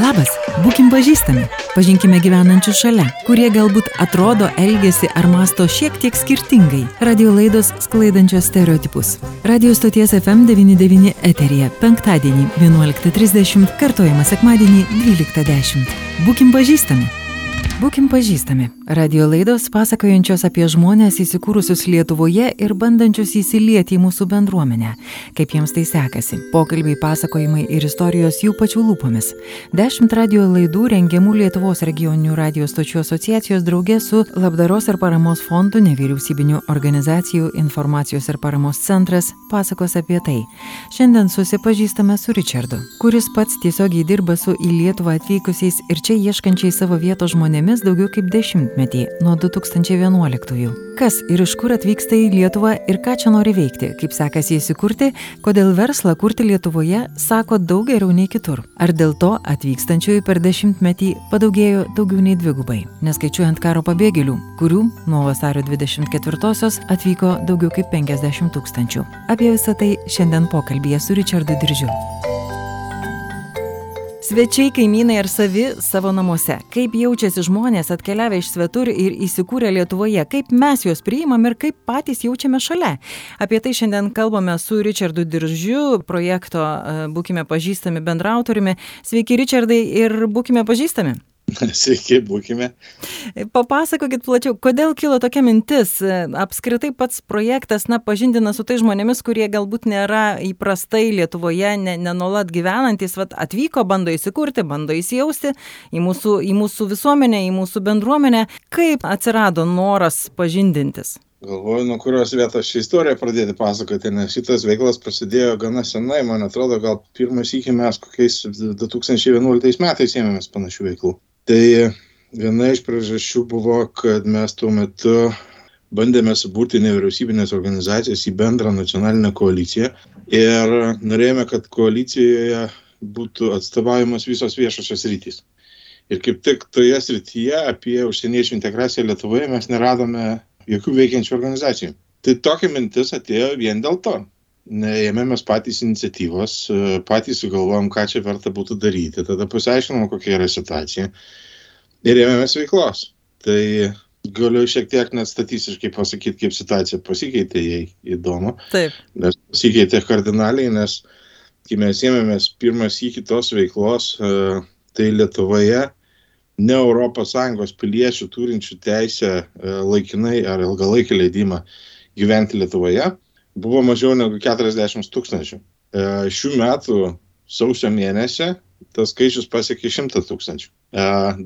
Labas, būkim pažįstami, pažinkime gyvenančių šalia, kurie galbūt atrodo, elgesi ar masto šiek tiek skirtingai. Radio laidos sklaidančios stereotipus. Radio stoties FM99 eterija penktadienį 11.30, kartojama sekmadienį 12.10. Būkim pažįstami. Būkim pažįstami. Radio laidos pasakojančios apie žmonės įsikūrusius Lietuvoje ir bandančius įsilieti į mūsų bendruomenę. Kaip jiems tai sekasi. Pokalbiai, pasakojimai ir istorijos jų pačių lūpomis. Dešimt radio laidų rengiamų Lietuvos regioninių radio stočių asociacijos draugė su Labdaros ir paramos fondu nevyriausybinių organizacijų informacijos ir paramos centras pasakos apie tai. Šiandien susipažįstame su Richardu, kuris pats tiesiogiai dirba su į Lietuvą atvykusiais ir čia ieškančiais savo vietos žmonėmis žmonėmis daugiau kaip dešimtmetį nuo 2011-ųjų. Kas ir iš kur atvyksta į Lietuvą ir ką čia nori veikti, kaip sekasi įsikurti, kodėl verslą kurti Lietuvoje sako daug geriau nei kitur. Ar dėl to atvykstančiųjų per dešimtmetį padaugėjo daugiau nei dvigubai, neskaičiuojant karo pabėgėlių, kurių nuo vasario 24-osios atvyko daugiau kaip 50 tūkstančių. Apie visą tai šiandien pokalbėje su Richardu Diržiu. Svečiai, kaimynai ar savi savo namuose. Kaip jaučiasi žmonės atkeliavę iš svetur ir įsikūrę Lietuvoje, kaip mes juos priimam ir kaip patys jaučiame šalia. Apie tai šiandien kalbame su Richardu Diržiu, projekto Būkime pažįstami bendrautoriumi. Sveiki, Richardai, ir būkime pažįstami. Sveiki, būkime. Papasakokit plačiau, kodėl kilo tokia mintis, apskritai pats projektas, na, pažindina su tai žmonėmis, kurie galbūt nėra įprastai Lietuvoje, nenolat ne gyvenantis, vat, atvyko, bando įsikurti, bando įsijausti į mūsų, į mūsų visuomenę, į mūsų bendruomenę. Kaip atsirado noras pažindintis? Galvoju, nuo kurios vietos šią istoriją pradėti pasakoti, nes šitas veiklas prasidėjo gana senai, man atrodo, gal pirmas iki mes kokiais 2011 metais ėmėmės panašių veiklų. Tai viena iš priežasčių buvo, kad mes tuo metu bandėme suburti nevyriausybinės organizacijas į bendrą nacionalinę koaliciją ir norėjome, kad koalicijoje būtų atstovavimas visos viešosios rytis. Ir kaip tik toje srityje apie užsieniečių integraciją Lietuvoje mes neradome jokių veikiančių organizacijų. Tai tokia mintis atėjo vien dėl to. Ėmėmės patys iniciatyvos, patys sugalvojom, ką čia verta būtų daryti, tada pasiaiškinom, kokia yra situacija ir ėmėmės veiklos. Tai galiu šiek tiek net statistiškai pasakyti, kaip situacija pasikeitė, jei įdomu. Taip. Nes pasikeitė kardinaliai, nes kai mes ėmėmės pirmas į kitos veiklos, tai Lietuvoje ne ES piliečių turinčių teisę laikinai ar ilgalaikį leidimą gyventi Lietuvoje buvo mažiau negu 40 tūkstančių. Šių metų sausio mėnesį tas skaičius pasiekė 100 tūkstančių.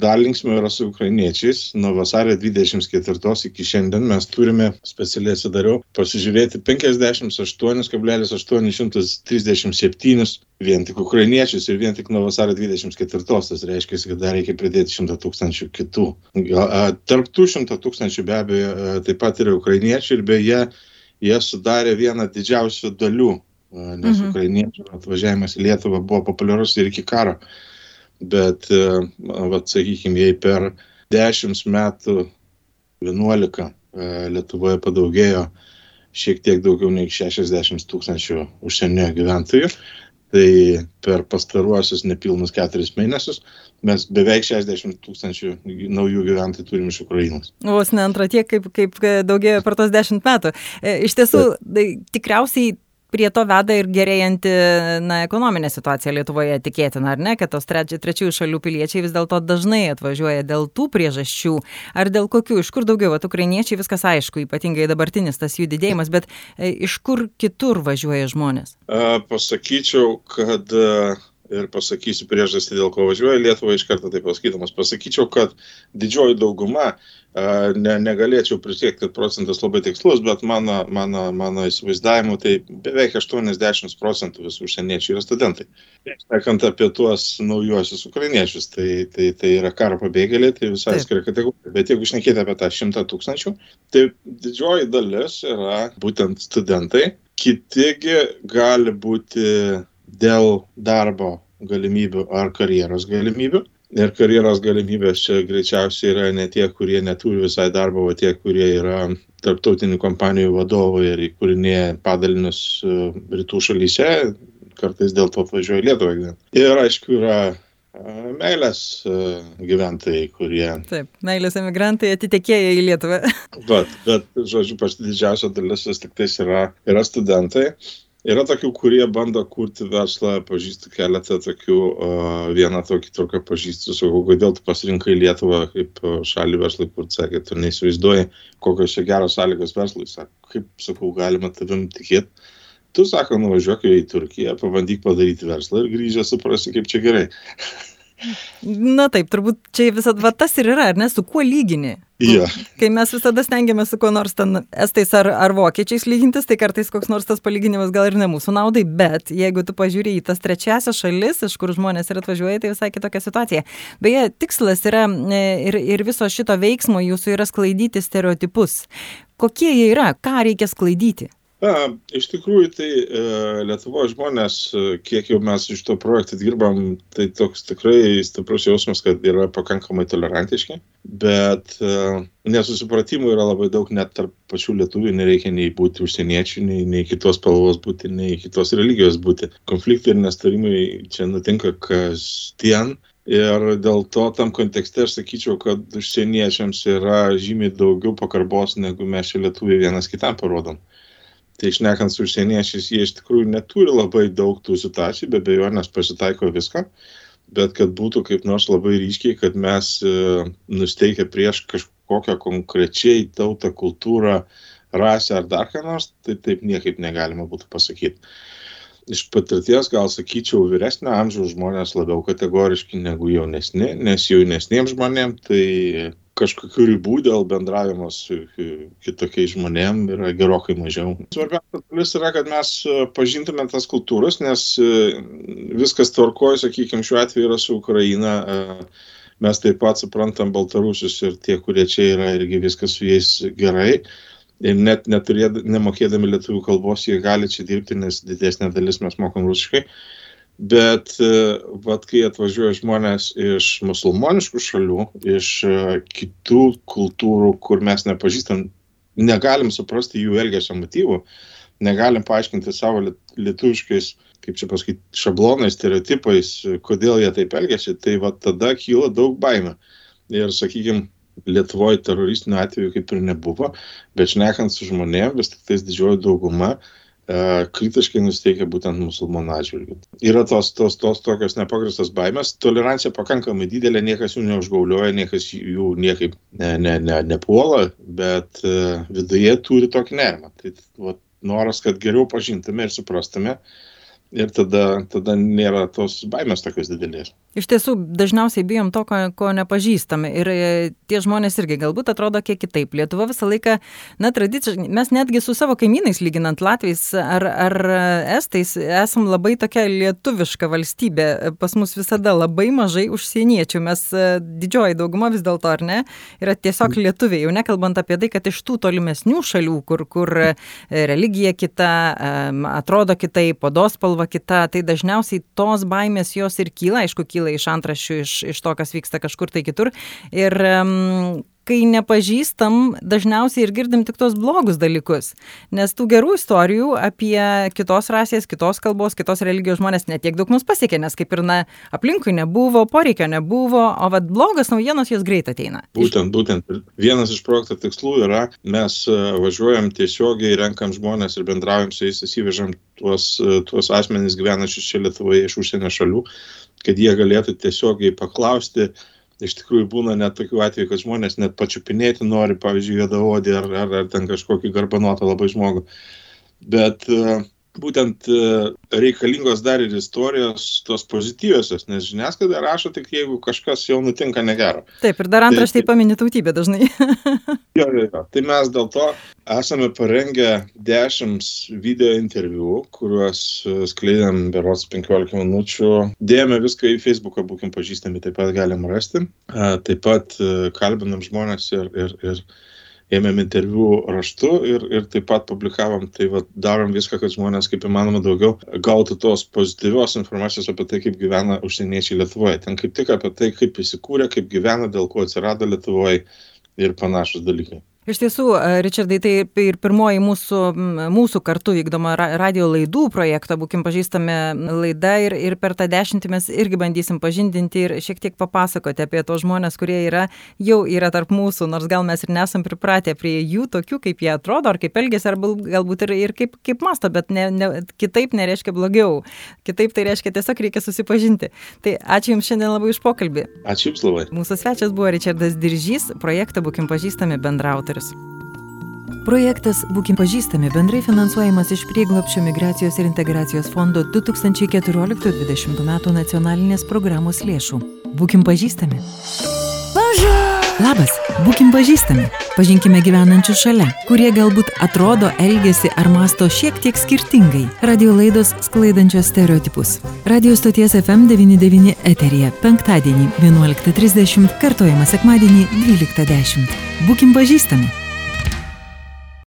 Dar linksmiau yra su ukrainiečiais. Nuo vasario 24 iki šiandien mes turime, specialiai atsidariau, pasižiūrėti 58,837 vien tik ukrainiečius ir vien tik nuo vasario 24. Tas reiškia, kad dar reikia pridėti 100 tūkstančių kitų. Tarp tų 100 tūkstančių be abejo taip pat yra ukrainiečių ir beje, jie sudarė vieną didžiausių dalių nes mhm. ukrainiečių atvažiavimas į Lietuvą buvo populiarus ir iki karo. Bet, vat, sakykime, jei per 10 metų 11 Lietuvoje padaugėjo šiek tiek daugiau nei 60 tūkstančių užsienio gyventojų, tai per pastaruosius nepilnus keturis mėnesius mes beveik 60 tūkstančių naujų gyventojų turim iš Ukrainos. Vos ne antra tiek, kaip, kaip daugėjo per tos 10 metų. Iš tiesų, tai tikriausiai prie to veda ir gerėjanti na, ekonominė situacija Lietuvoje tikėtina, ar ne, kad tos treči, trečiųjų šalių piliečiai vis dėlto dažnai atvažiuoja dėl tų priežasčių, ar dėl kokių, iš kur daugiau, vat ukrainiečiai viskas aišku, ypatingai dabartinis tas jų didėjimas, bet e, iš kur kitur važiuoja žmonės? A, pasakyčiau, kad a, ir pasakysiu priežastį, dėl ko važiuoja Lietuva iš karto tai pasakydamas. Pasakyčiau, kad didžioji dauguma, ne, negalėčiau prisiekti, kad procentas labai tikslus, bet mano, mano, mano įsivaizdavimu tai beveik 80 procentų visų užsieniečių yra studentai. Šnekant apie tuos naujuosius ukrainiečius, tai, tai, tai yra karo pabėgėliai, tai visai atskira kategorija. Bet jeigu šnekėti apie tą 100 tūkstančių, tai didžioji dalis yra būtent studentai. Kitigi gali būti dėl darbo galimybių ar karjeros galimybių. Ir karjeros galimybės čia greičiausiai yra ne tie, kurie neturi visai darbo, o tie, kurie yra tarptautinių kompanijų vadovai ir įkūrinėja padalinius rytų šalyse, kartais dėl to atvažiuoja Lietuvą. Ir aišku, yra meilės gyventojai, kurie. Taip, meilės emigrantai atitekėję į Lietuvą. Bet, bet žodžiu, pati didžiausia dalis vis tik tais yra, yra studentai. Yra tokių, kurie bando kurti verslą, pažįstu keletą tokių, vieną tokį tokią pažįstu, sakau, kodėl tu pasirinkai Lietuvą kaip šalį verslui, kur sakė, tu neįsivaizduoji, kokios čia geros sąlygos verslui, sako, kaip, sakau, galima tavim tikėti. Tu, sako, nuvažiuok į Turkiją, pabandyk padaryti verslą ir grįžę suprasi, kaip čia gerai. Na taip, turbūt čia visada va, tas ir yra, ar ne, su kuo lygini. Ja. Kai mes visada stengiamės su kuo nors ten estais ar, ar vokiečiais lygintis, tai kartais koks nors tas palyginimas gal ir ne mūsų naudai, bet jeigu tu pažiūrė į tas trečiasias šalis, iš kur žmonės ir atvažiuoja, tai visai kitokia situacija. Beje, tikslas yra e, ir, ir viso šito veiksmo jūsų yra sklaidyti stereotipus. Kokie jie yra, ką reikia sklaidyti? Na, iš tikrųjų, tai e, Lietuvo žmonės, e, kiek jau mes iš to projekto dirbam, tai toks tikrai stiprus jausmas, kad yra pakankamai tolerantiški, bet e, nesusipratimų yra labai daug net tarp pačių lietuvių, nereikia nei būti užsieniečių, nei, nei kitos spalvos būti, nei kitos religijos būti. Konfliktai ir nestarimai čia nutinka kasdien. Ir dėl to tam kontekste aš sakyčiau, kad užsieniečiams yra žymiai daugiau pakarbos, negu mes čia lietuviai vienas kitam parodom. Tai išnekant su užsieniečiais, jie iš tikrųjų neturi labai daug tų situacijų, be abejo, nes pasitaiko viską, bet kad būtų kaip nors labai ryškiai, kad mes e, nusteikę prieš kažkokią konkrečiai tautą, kultūrą, rasę ar dar ką nors, tai taip niekaip negalima būtų pasakyti. Iš patirties gal sakyčiau, vyresnio amžiaus žmonės labiau kategoriški negu jaunesni, nes jaunesniems žmonėms tai kažkokių ribų dėl bendravimo su kitokiais žmonėm yra gerokai mažiau. Svarbiausia dalis yra, kad mes e, pažintume tas kultūras, nes e, viskas tvarkoja, sakykime, šiuo atveju yra su Ukraina. E, mes taip pat suprantam baltarusius ir tie, kurie čia yra, irgi viskas su jais gerai. Ir net neturėd, nemokėdami lietuvių kalbos, jie gali čia dirbti, nes didesnė dalis mes mokam rusiškai. Uh, Bet e, vat, kai atvažiuoja žmonės iš musulmoniškų šalių, iš e, kitų kultūrų, kur mes nepažįstam, negalim suprasti jų elgesio motyvų, negalim paaiškinti savo lietuviškais, kaip čia pasakyti, šablonais, stereotipais, kodėl jie taip elgesi, tai va tada kyla daug baimė. Ir, sakykime, Lietuvoje teroristinių atvejų kaip ir nebuvo, bet šnekant su žmonėmis, vis tik tais didžioji dauguma uh, kritiškai nusteikia būtent musulmonų atžvilgių. Yra tos, tos, tos tokios nepagristos baimės, tolerancija pakankamai didelė, niekas jų neužgaulioja, niekas jų niekaip ne, ne, ne, nepuola, bet uh, viduje turi tokį nerimą. Tai vat, noras, kad geriau pažintume ir suprastume, uh, ir tada, tada nėra tos baimės tokios didelės. Iš tiesų, dažniausiai bijom to, ko, ko nepažįstame. Ir e, tie žmonės irgi galbūt atrodo kiek kitaip. Lietuva visą laiką, na, tradiciškai, mes netgi su savo kaimynais, lyginant Latvijais ar, ar Estais, esam labai tokia lietuviška valstybė. Pas mus visada labai mažai užsieniečių. Mes e, didžioji dauguma vis dėlto, ar ne, yra tiesiog lietuviai. Jau nekalbant apie tai, kad iš tų tolimesnių šalių, kur, kur e, religija kita, atrodo kitaip, podos spalva spalva kita, tai dažniausiai tos baimės jos ir kyla, aišku, kyla iš antraščių, iš, iš to, kas vyksta kažkur tai kitur. Ir um, kai nepažįstam, dažniausiai ir girdim tik tos blogus dalykus. Nes tų gerų istorijų apie kitos rasės, kitos kalbos, kitos religijos žmonės netiek daug mus pasiekė, nes kaip ir na, aplinkui nebuvo, poreikio nebuvo, o vad blogas naujienos jos greit ateina. Būtent, būtent. Vienas iš projekto tikslų yra, mes e, važiuojam tiesiogiai, renkam žmonės ir bendraujam su jais, įsivežam tuos, e, tuos asmenys gyvenančius čia Lietuvoje iš užsienio šalių, kad jie galėtų tiesiogiai paklausti, uh, iš tikrųjų būna net tokių atvejų, kad žmonės net pačiupinėti nori, pavyzdžiui, juodaodį ar, ar, ar ten kažkokį garbanotą labai žmogų. Bet uh, būtent e, reikalingos dar ir istorijos, tos pozityviosios, nes žiniasklaida rašo tik jeigu kažkas jau nutinka negero. Taip, ir dar antraštai tai, paminė tautybę dažnai. jo, jo, jo. Tai mes dėl to esame parengę 10 video interviu, kuriuos e, skleidėm beros 15 minučių. Dėjome viską į Facebooką, būkim pažįstami, taip pat galim rasti. Taip pat e, kalbinam žmonės ir, ir, ir ėmėm interviu raštu ir, ir taip pat publikavom, tai va, darom viską, kad žmonės kaip įmanoma daugiau gautų tos pozityvios informacijos apie tai, kaip gyvena užsieniečiai Lietuvoje. Ten kaip tik apie tai, kaip įsikūrė, kaip gyvena, dėl ko atsirado Lietuvoje ir panašus dalykai. Iš tiesų, e, Richardai, tai ir pirmoji mūsų, mūsų kartu vykdoma radio laidų projekto, būkim pažįstami laida ir, ir per tą dešimtį mes irgi bandysim pažindinti ir šiek tiek papasakoti apie tos žmonės, kurie yra, jau yra tarp mūsų, nors gal mes ir nesam pripratę prie jų tokių, kaip jie atrodo, ar kaip elgesi, ar galbūt ir, ir kaip, kaip masto, bet ne, ne, kitaip nereiškia blogiau. Kitaip tai reiškia tiesiog reikia susipažinti. Tai ačiū Jums šiandien labai už pokalbį. Ačiū Jums labai. Mūsų svečias buvo Richardas Diržys, projektą būkim pažįstami bendrautorius autorius. Projektas Būkim pažįstami bendrai finansuojamas iš prieglopščio migracijos ir integracijos fondo 2014-2020 metų nacionalinės programos lėšų. Būkim pažįstami. Bonjour! Labas, būkim pažįstami. Pažinkime gyvenančius šalia, kurie galbūt atrodo, elgesi ar masto šiek tiek skirtingai. Radio laidos sklaidančios stereotipus. Radio stoties FM99 eterija penktadienį 11.30, kartojama sekmadienį 12.10. Būkim pažįstami.